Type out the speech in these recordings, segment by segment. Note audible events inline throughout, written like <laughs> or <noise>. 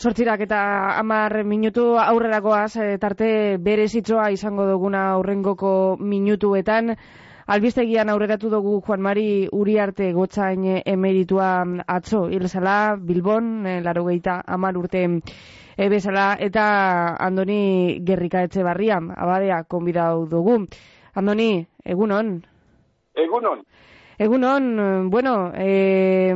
Sortzirak eta amar minutu aurrerakoaz e, tarte berezitzoa izango duguna aurrengoko minutuetan. Albistegian aurreratu dugu Juan Mari Uriarte gotzain emeritua atzo, hilzala, Bilbon, e, laro gehieta amar urte e, bezala, eta Andoni Gerrika etxe barrian, abadea, konbidau dugu. Andoni, egunon? Egunon. Egunon, bueno, eh,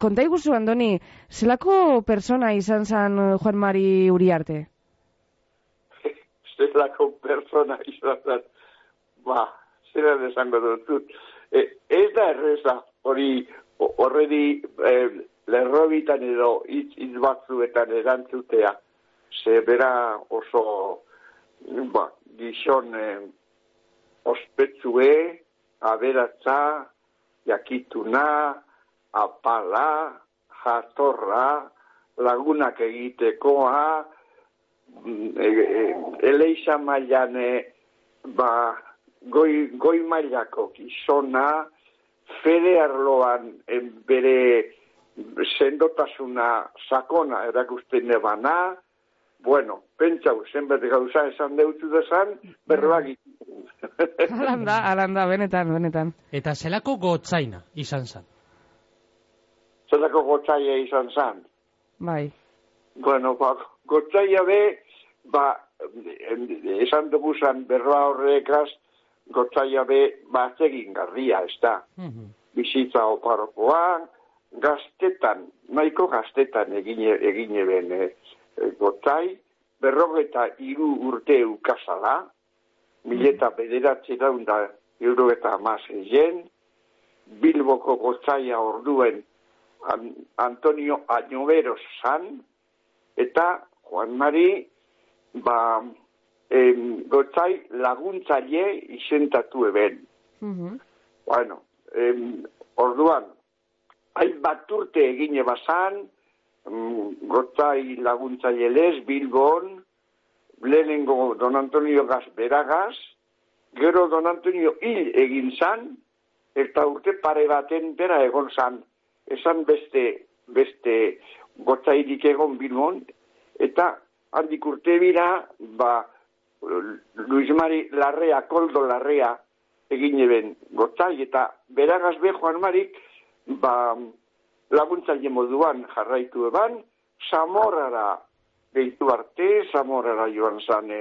konta iguzu, Andoni, zelako persona izan zan Juan Mari Uriarte? zelako persona izan zan, ba, zera desango dut. E, ez da erreza, hori, horredi, eh, lerrobitan edo hitz, hitz batzuetan erantzutea, ze bera oso, ba, gizon, eh, ospetzue, aberatza, jakituna, apala, jatorra, lagunak egitekoa, mm, e, e, eleiza mailan ba, goi, goi mailako gizona, fede arloan bere sendotasuna sakona erakusten nebana, bueno, pentsau, zenbet gauza esan deutzu desan, berroak Alanda, alanda, benetan, benetan. Eta zelako gotzaina izan zan? Zelako gotzaia izan zan? Bai. Bueno, ba, gotzaia be, ba, esan dugu zan berroa horrekaz, gotzaia be, bat egin garria, ez da. Mm Bizitza oparokoan, gaztetan, nahiko gaztetan egin egine ben e, gotzai, berrogeta iru urte ukazala, mileta bederatzi daunda euro eta amaseien, Bilboko gotzaia orduen Antonio Añovero san, eta Juan Mari, ba, em, gotzai laguntzaile izentatu eben. Mm Bueno, em, orduan, hain bat urte egine basan, gotzai laguntzaile lez, Bilbon, lehenengo Don Antonio Gaz beragaz, gero Don Antonio hil egin zan, eta urte pare baten bera egon zan, esan beste, beste gotzairik egon bilmon, eta handik urte bira, ba, Luis Mari Larrea, Koldo Larrea, egin eben gotzai, eta beragaz be Juan Marik, ba, laguntzaile moduan jarraitu eban, Zamorara gehitu arte, zamorara joan zane,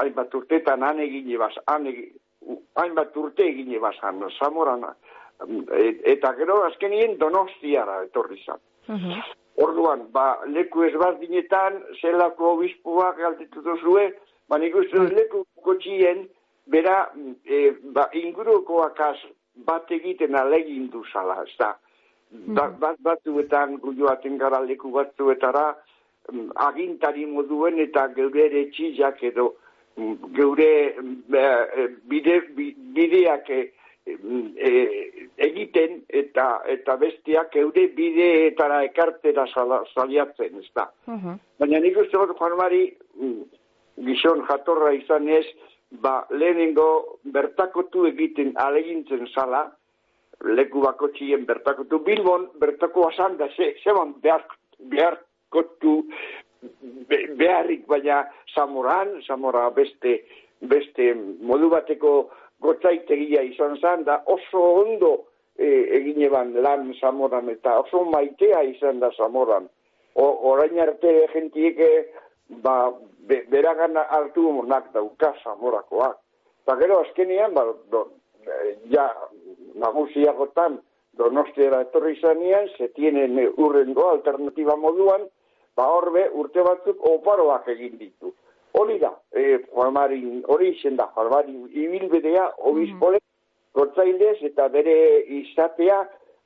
hainbat urteetan han egin ebaz, hainbat urte egin ebaz han, zamorana, eta gero azkenien donostiara etorri zan. Orduan, ba, leku ez bat zelako obispoak galtetu duzue, ba, nik uste mm. leku kotxien, bera, e, ba, ingurukoak bat egiten alegin duzala, ez da. Mm. Bat batzuetan, gulioaten gara leku batzuetara, Mm, agintari moduen eta geure ere edo mm, geure mm, e, bide, bideak e, e, egiten eta eta bestiak geure bideetara ekartera saliatzen, ez da. Baina nik uste bat, Juan Mari, gizon jatorra izan ez, ba, lehenengo bertakotu egiten alegintzen zala, leku bako txien bertakotu, bilbon bertako asan da, ze, zeban behar, behar kotu beharrik baina zamoran, zamora beste, beste modu bateko gotzaitegia izan zan, da oso ondo e, egin eban lan zamoran, eta oso maitea izan da zamoran. O, orain arte jentiek ba, be, beragan hartu nak dauka zamorakoak. Eta gero azkenean, ba, do, ja, nagusiagotan, donostiara etorri zanean, se tienen urrengo alternatiba moduan, ba horbe urte batzuk oparoak egin ditu. Hori da, e, Juan hori izen da, Juan Marin, ibilbidea, obispole, mm eta bere izatea,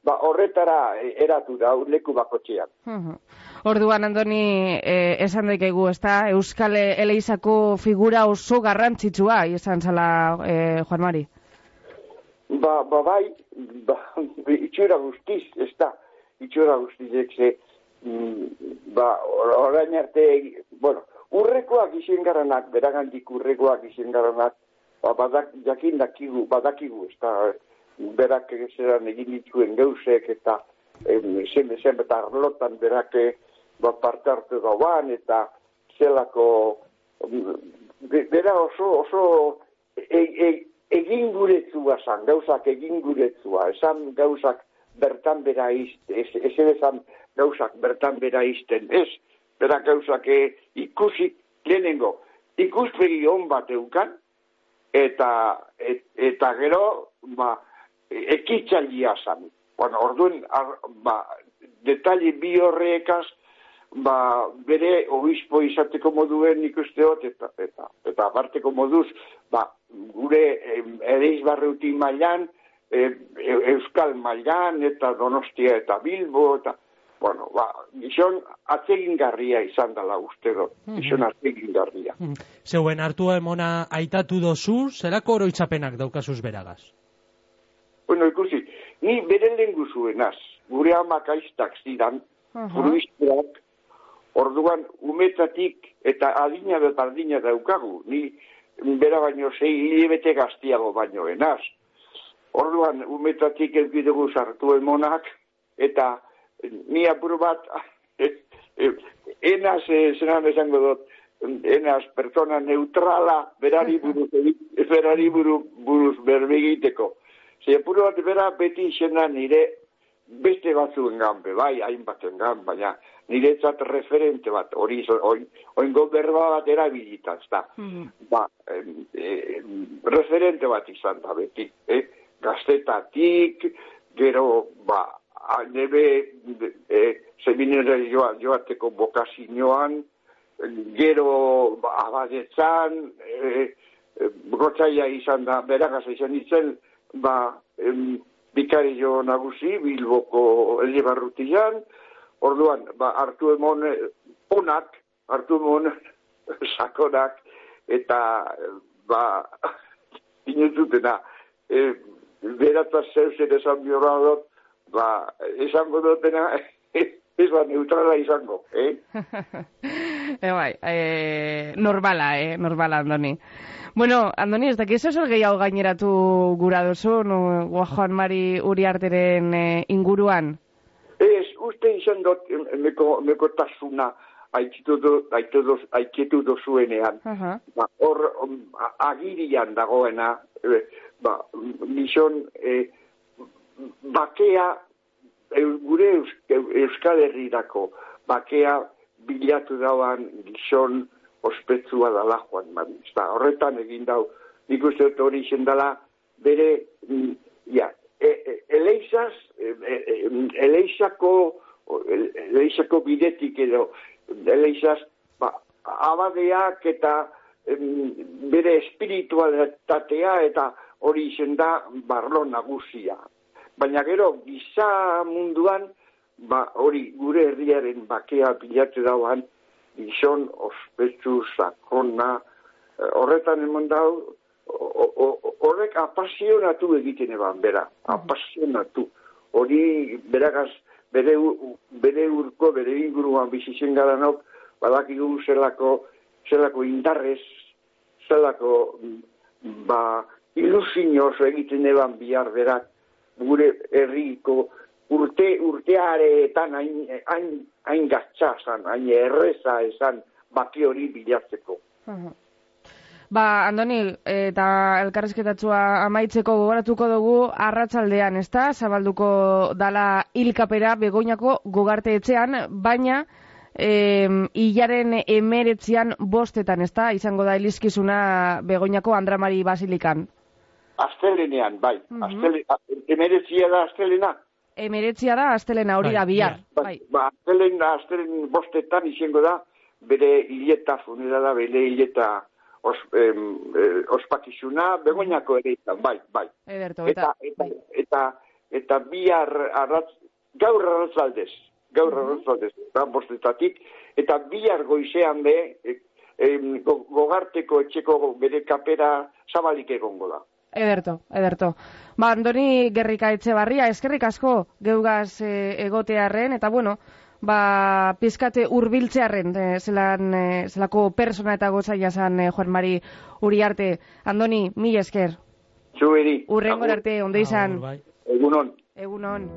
ba horretara eratu da, leku bakotxean. Mm Orduan, Andoni, e, esan daikegu, ez da, Euskal Eleizako figura oso garrantzitsua, izan zala, e, Juan Mari? Ba, ba, bai, ba, itxura guztiz, ez da, itxura guztiz, ez ba, orain arte, bueno, urrekoak izien garanak, beragantik urrekoak izien garanak, ba, badak, jakin dakigu, badakigu, ez da, berak zeran egin dituen geusek, eta zen, zen, eta arlotan berak ba, parte hartu dauan, eta zelako, bera oso, oso e, e, egin guretzua zan, gauzak egin guretzua, esan gauzak bertan bera izte, ez, ez esan gauzak bertan bera izten, ez, bera gauzak e, ikusi, lehenengo, ikuspegi hon bat eukan, eta, et, eta gero, ba, ekitzailia zan. Bueno, orduen, ar, ba, detali bi horrekaz, ba, bere obispo izateko moduen ikusteot, eta, eta, eta aparteko moduz, ba, gure ere izbarreuti mailan, e, Euskal mailan, eta Donostia eta Bilbo, eta, bueno, ba, gizon atzegin garria izan dela uste dut, mhm. gizon atzegin garria. Mm -hmm. Zeuen hartu emona aitatu dozu, zerako oroitzapenak daukazuz beragaz? Bueno, ikusi, ni bere lehen guzuenaz, gure amak aiztak zidan, uh -huh. orduan umetatik eta adina berdina daukagu, ni bera baino zei hilibete gaztiago baino enaz. Orduan umetatik elbidugu sartu emonak, eta ni apuru bat, <laughs> enaz, zenan esango dut, enaz pertsona neutrala berari <laughs> buruz, berari buruz, buruz berbegiteko. Zer apuru bat bera beti izena nire beste batzuen ganbe, bai, hainbaten gan, baina nire txat referente bat, hori oin berba bat erabilita, ez da. Mm Ba, e, referente bat izan da beti, eh? gaztetatik, gero, ba, nebe e, seminera joa, joateko bokazioan, gero ba, abadetzan, e, e, izan da, beragaz izan ditzen, ba, em, bikari jo nagusi, bilboko elebarrutian, orduan, ba, hartu emon onak, hartu emon <laughs> sakonak, eta, ba, <laughs> inututena, e, berataz zeus ere zan biorra ba, esango dutena, <laughs> ez ba, neutrala izango, eh? <laughs> e, bai, e, normala, eh, normala, Andoni. Bueno, Andoni, ez dakiz oso gehiago gaineratu gura duzu, no, Joan Mari Uriarteren e, inguruan? Ez, uste izan dut, meko, meko tasuna, aiketu dozuenean. Uh -huh. ba, hor, um, agirian dagoena, e, ba, mison, e, bakea gure Euskal Herrirako bakea bilatu dauan gizon ospetsua dala joan mari. horretan egin dau, nik uste dut hori dela, bere, mm, ja, e, e, eleizaz, e, eleizako, eleizako bidetik edo, eleizaz, ba, abadeak eta bere espiritualitatea eta hori izen da barlo nagusia baina gero giza munduan ba hori gure herriaren bakea bilatu dauan gizon ospetsu sakona eh, horretan emon dau horrek apasionatu egiten eban bera apasionatu. Hori beragaz bere, bere urko bere inguruan bizitzen gara nok badakigu zelako zelako indarrez zelako ba ilusioz egiten eban bihar berak gure herriko urte urtearetan hain hain hain gatsa hain erreza esan baki hori bilatzeko. Ba, Andoni, eta elkarrezketatzua amaitzeko gogoratuko dugu arratsaldean, ezta? Zabalduko dala hilkapera begoinako gogarte etxean, baina eh, ilaren emeretzian bostetan, ezta? Izango da elizkizuna begoinako Andramari Basilikan. Astelenean, bai. Mm -hmm. emeretzia da astelena? Emeretzia da astelena hori da bai, bihar. Ba, bai. Ba, astelen, astelen bostetan izango da, bere hileta funera da, bere hileta os, em, eh, ospakizuna, begoinako ere izan, bai, bai. Ederto, eta, eta, bai. eta, eta, bihar arratz, gaur arratzaldez, gaur mm -hmm. arratzaldez, da, bostetatik, eta bihar goizean be, e, gogarteko etxeko bere kapera zabalik egongo da. Ederto, ederto. Ba, Andoni Gerrika Etxebarria, eskerrik asko geugaz e, egotearren, eta bueno, ba, pizkate urbiltzearen, e, zelan, e, zelako persona eta gotza jasan e, Juan Mari Uriarte. Andoni, mi esker. Zuberi. Urrengo arte, onde izan. Bai. Egunon. Egunon.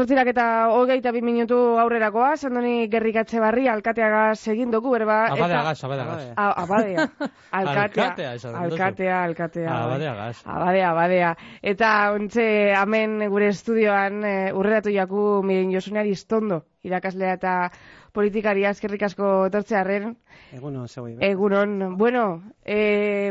Zortzirak eta hogeita bi minutu aurrerakoa, sandoni gerrikatxe barri, alkateaga segin dugu, berba. Abadeagaz, abadeagaz. Abadea. <laughs> Alkatea. Alkatea. Alkatea. Abadeagaz. Abadea, abadea. Eta ontxe, hemen gure estudioan e, urreratu jaku miren josuneari istondo, irakaslea eta politikaria eskerrik asko etortzearen. Egunon, zegoi. Egunon, bueno, eh,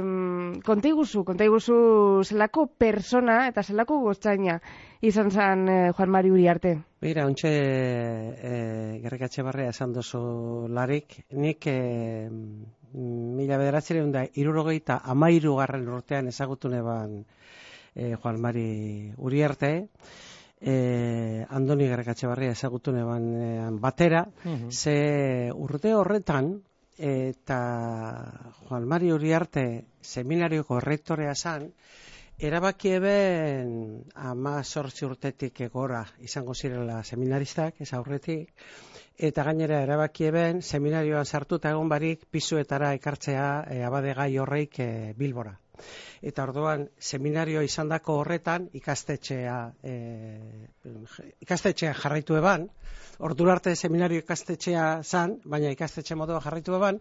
konta iguzu, konta iguzu zelako persona eta zelako goztzaina izan zen eh, Juan Mari Uriarte. Beira, ontxe e, gerrikatxe barrea esan dozu larik, nik e, mila bederatzereun da irurogeita amairu garren urtean ezagutu neban e, Juan Mari Uriarte, e, Andoni Gerrikatxe barria ezagutu neban e, batera, ze urte horretan, eta Juan Mari Uriarte seminarioko rektorea zan, erabaki eben ama sortzi urtetik egora izango zirela seminaristak, ez aurretik, eta gainera erabaki eben seminarioan sartuta egon barik pisuetara ekartzea e, abadegai horreik e, bilbora. Eta orduan seminario izandako horretan ikastetxea e, ikastetxea jarraitu eban, ordura arte seminario ikastetxea zan, baina ikastetxe modua jarraitu eban,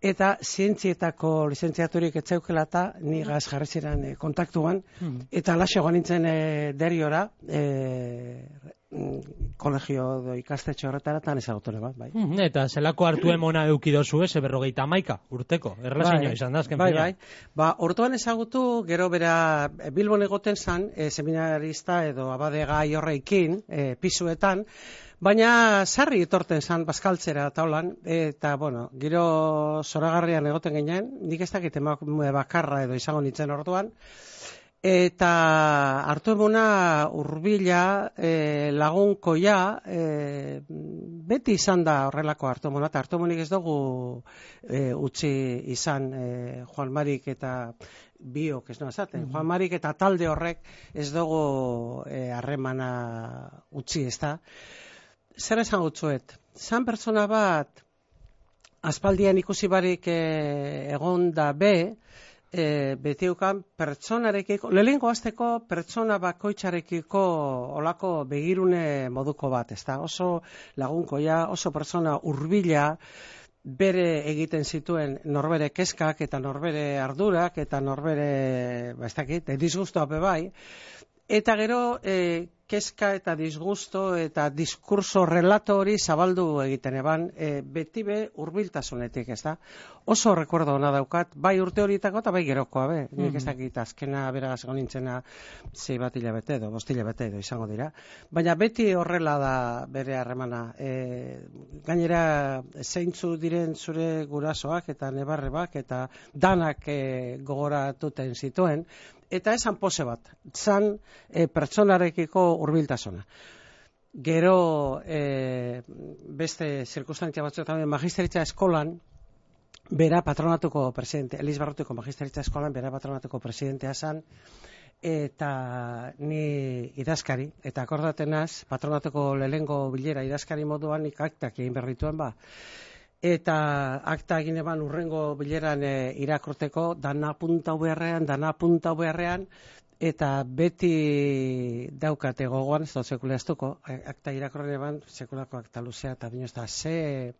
eta zientzietako lizentziaturik etzeukela eta ni gaz jarri ziren e, kontaktuan, eta alaxo nintzen e, deriora, e, kolegio do ikastetxe horretara tan ezagutu bat, bai. Mhm, Eta zelako hartu emona eukidozu ez, berrogeita amaika, urteko, erlazioa izan da, azken bai, bai. Ba, orduan ezagutu, gero bera e, Bilbon egoten zan, e, seminarista edo abadegai horreikin, e, pisuetan, Baina sarri etorten zan bazkaltzera taulan, eta, bueno, giro zoragarrian egoten ginen, nik ez dakit emakume bakarra edo izango nintzen orduan, eta hartu emona urbila, e, lagunkoia, e, beti izan da horrelako hartu emona, eta hartu emonik ez dugu e, utzi izan e, Juan Marik eta biok, ez noa zaten, Juan Marik eta talde horrek ez dugu e, harremana utzi, ez da. Zer esan gutzuet? Zan pertsona bat, aspaldian ikusi barik e, egon da be, e, beti ukan pertsonarekiko, lehenko azteko pertsona bakoitzarekiko olako begirune moduko bat, ez da? Oso lagunkoia, oso pertsona urbila, bere egiten zituen norbere keskak eta norbere ardurak eta norbere, ba ez dakit, disgustoa bai, eta gero e, keska eta disgusto eta diskurso relato hori zabaldu egiten eban, e, beti be urbiltasunetik, ez da? Oso rekordo ona daukat, bai urte horietako eta bai gerokoa, be. Nik ez dakit azkena beraz nintzena zei bat hilabete edo, bost hilabete edo izango dira. Baina beti horrela da bere harremana. E, gainera, zeintzu diren zure gurasoak eta nebarrebak eta danak e, gogoratuten zituen, eta esan pose bat, zan e, pertsonarekiko hurbiltasuna. Gero e, beste zirkustantzia batzuetan magisteritza eskolan bera patronatuko presidente, Elis Barrotuko magisteritza eskolan bera patronatuko presidentea zan eta ni idazkari eta akordatenaz patronatuko lehengo bilera idazkari moduan nik aktak egin berrituen ba eta akta egin eban urrengo bileran e, irakorteko dana punta beharrean, dana punta beharrean, eta beti daukate gogoan, ez da sekule astuko, akta irakorren eban, sekulako akta luzea, eta dino, eta ze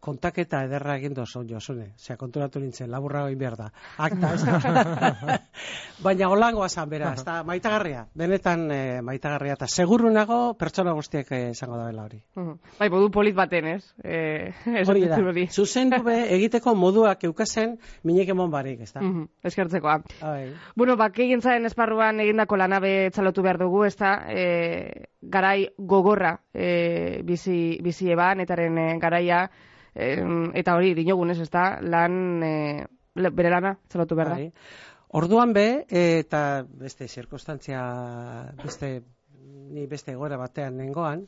kontaketa ederra egin dozu, josune, ze konturatu nintzen, laburra egin behar da, akta, ez da. <laughs> Baina holangoa zan bera, ez da, maitagarria, benetan e, maitagarria, eta seguru nago pertsona guztiek eh, izango da bela hori. Bai, modu polit baten, ez? Eh, <laughs> Hori da, zuzendu be egiteko moduak eukazen minik emon barik, ez da. Mhm, Eskertzekoa. Bai. Bueno, bakegintzaren esparruan egindako lanabe txalotu behar dugu, ez da, e, garai gogorra e, bizi, bizi eban, etaren e, garaia, e, eta hori, dinogunez, ez da, lan, e, bere lana txalotu behar da. Bai. Orduan be, eta beste zirkustantzia, beste, ni beste egoera batean nengoan,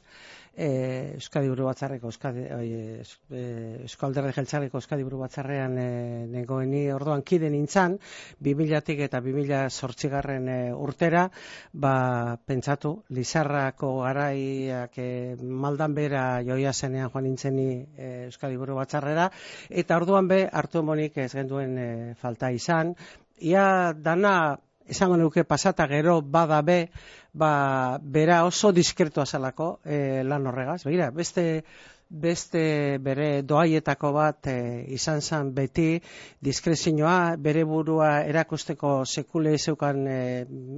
e, Euskadi Buru Batzarreko, Euskadi, oi, es- e, Euskalderde Jeltzareko Euskadi Buru Batzarrean e, nengoen ni orduan kide nintzan, 2000-tik eta 2008 e, urtera, ba, pentsatu, Lizarrako garaiak e, maldan bera joia zenean joan nintzen ni e, Euskadi Buru Batzarrera, eta orduan be, hartu monik ez genduen e, falta izan, ia dana esango nuke pasata gero bada be, ba, bera oso diskretoa zelako e, lan horregaz. Begira, beste beste bere doaietako bat e, izan zen beti diskrezioa, bere burua erakusteko sekule zeukan e,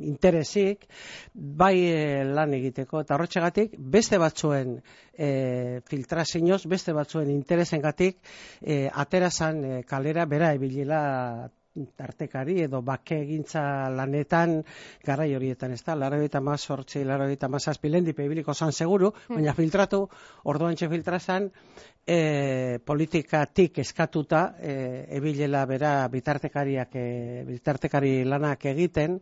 interesik, bai e, lan egiteko, eta horretxegatik beste batzuen e, filtrazioz, beste batzuen interesengatik e, aterazan e, kalera bera ebilela tartekari edo bake egintza lanetan garai horietan, ez da? Laro eta maz hortzi, laro eta maz pebiliko zan seguru, hmm. baina filtratu, orduan txe filtrazan, e, politikatik eskatuta, e, ebilela bera bitartekariak, e, bitartekari lanak egiten,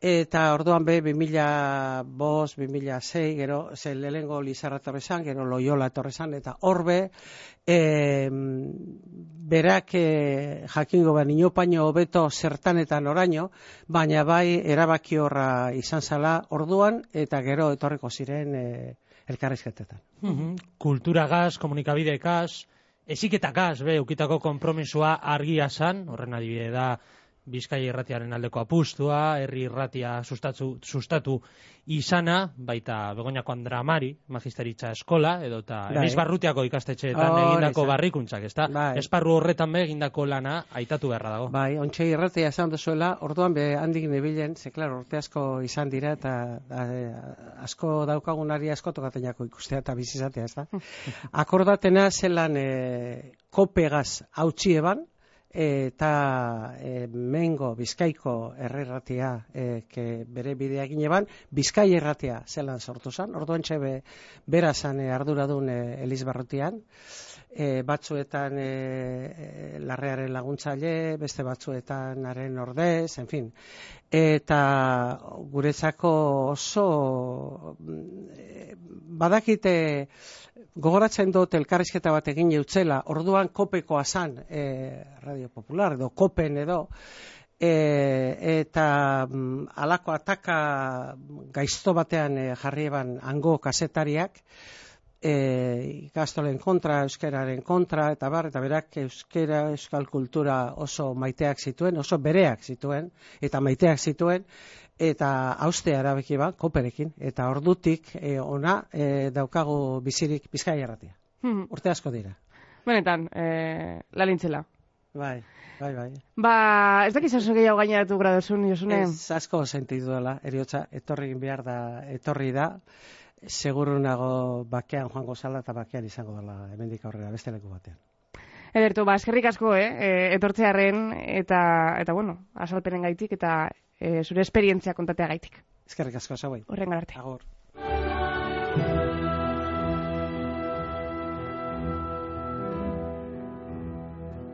Eta orduan be, 2000 bos, 2006, gero, ze lehengo Lizarra torrezan, gero Loyola torrezan, eta horbe, e, berak e, jakingo ba, nino paino hobeto zertanetan oraino, baina bai erabaki horra izan zala orduan, eta gero etorreko ziren e, elkarrizketetan. Mm Kultura gaz, komunikabide gaz, eziketa gaz, be, ukitako kompromisua argia zan, horren adibide da, Bizkai irratiaren aldeko apustua, herri irratia sustatu, sustatu izana, baita Begoñako Andramari, magisteritza eskola, edo eta bai. Barrutiako ikastetxeetan oh, egindako barrikuntzak, ezta? Bai. Esparru horretan be egindako lana aitatu beharra dago. Bai, ontsa irratia esan duzuela, orduan be handik nebilen, ze klar, orte asko izan dira, eta asko daukagunari asko tokatenako ikustea eta bizizatea, ezta? <laughs> Akordatena zelan e, kopegaz hautsi eban, eta e, mengo bizkaiko errerratia e, ke bere bidea gine ban, bizkai erratia zelan sortu zan, orduan txebe bera zan e, arduradun e, Elizbarrutian, e, batzuetan e, larrearen laguntzaile, beste batzuetan haren ordez, en fin. Eta guretzako oso e, badakite gogoratzen dut elkarrizketa bat egin utzela, orduan kopekoa zan e, Radio Popular edo kopen edo, e, eta mm, alako ataka gaizto batean e, jarri eban ango kasetariak, e, ikastolen kontra, euskararen kontra, eta bar, eta berak euskera, euskal kultura oso maiteak zituen, oso bereak zituen, eta maiteak zituen, eta hauste arabeki ba, koperekin, eta ordutik e, ona e, daukagu bizirik bizkai erratia. Hmm. Urte asko dira. Benetan, e, lalintzela. Bai, bai, bai. Ba, ez dakiz oso gehiago gaineratu gradosun, Josune? Ez asko sentidu dela, eriotza, etorri behar da, etorri da, seguru nago bakean joango zala eta bakean izango dela hemendik aurrera beste leku batean. Edertu, ba, eskerrik asko, eh, e, etortzearen, eta, eta bueno, asalpenen gaitik, eta e, zure esperientzia kontatea gaitik. Ezkerrik asko, zau Horren arte. Agor.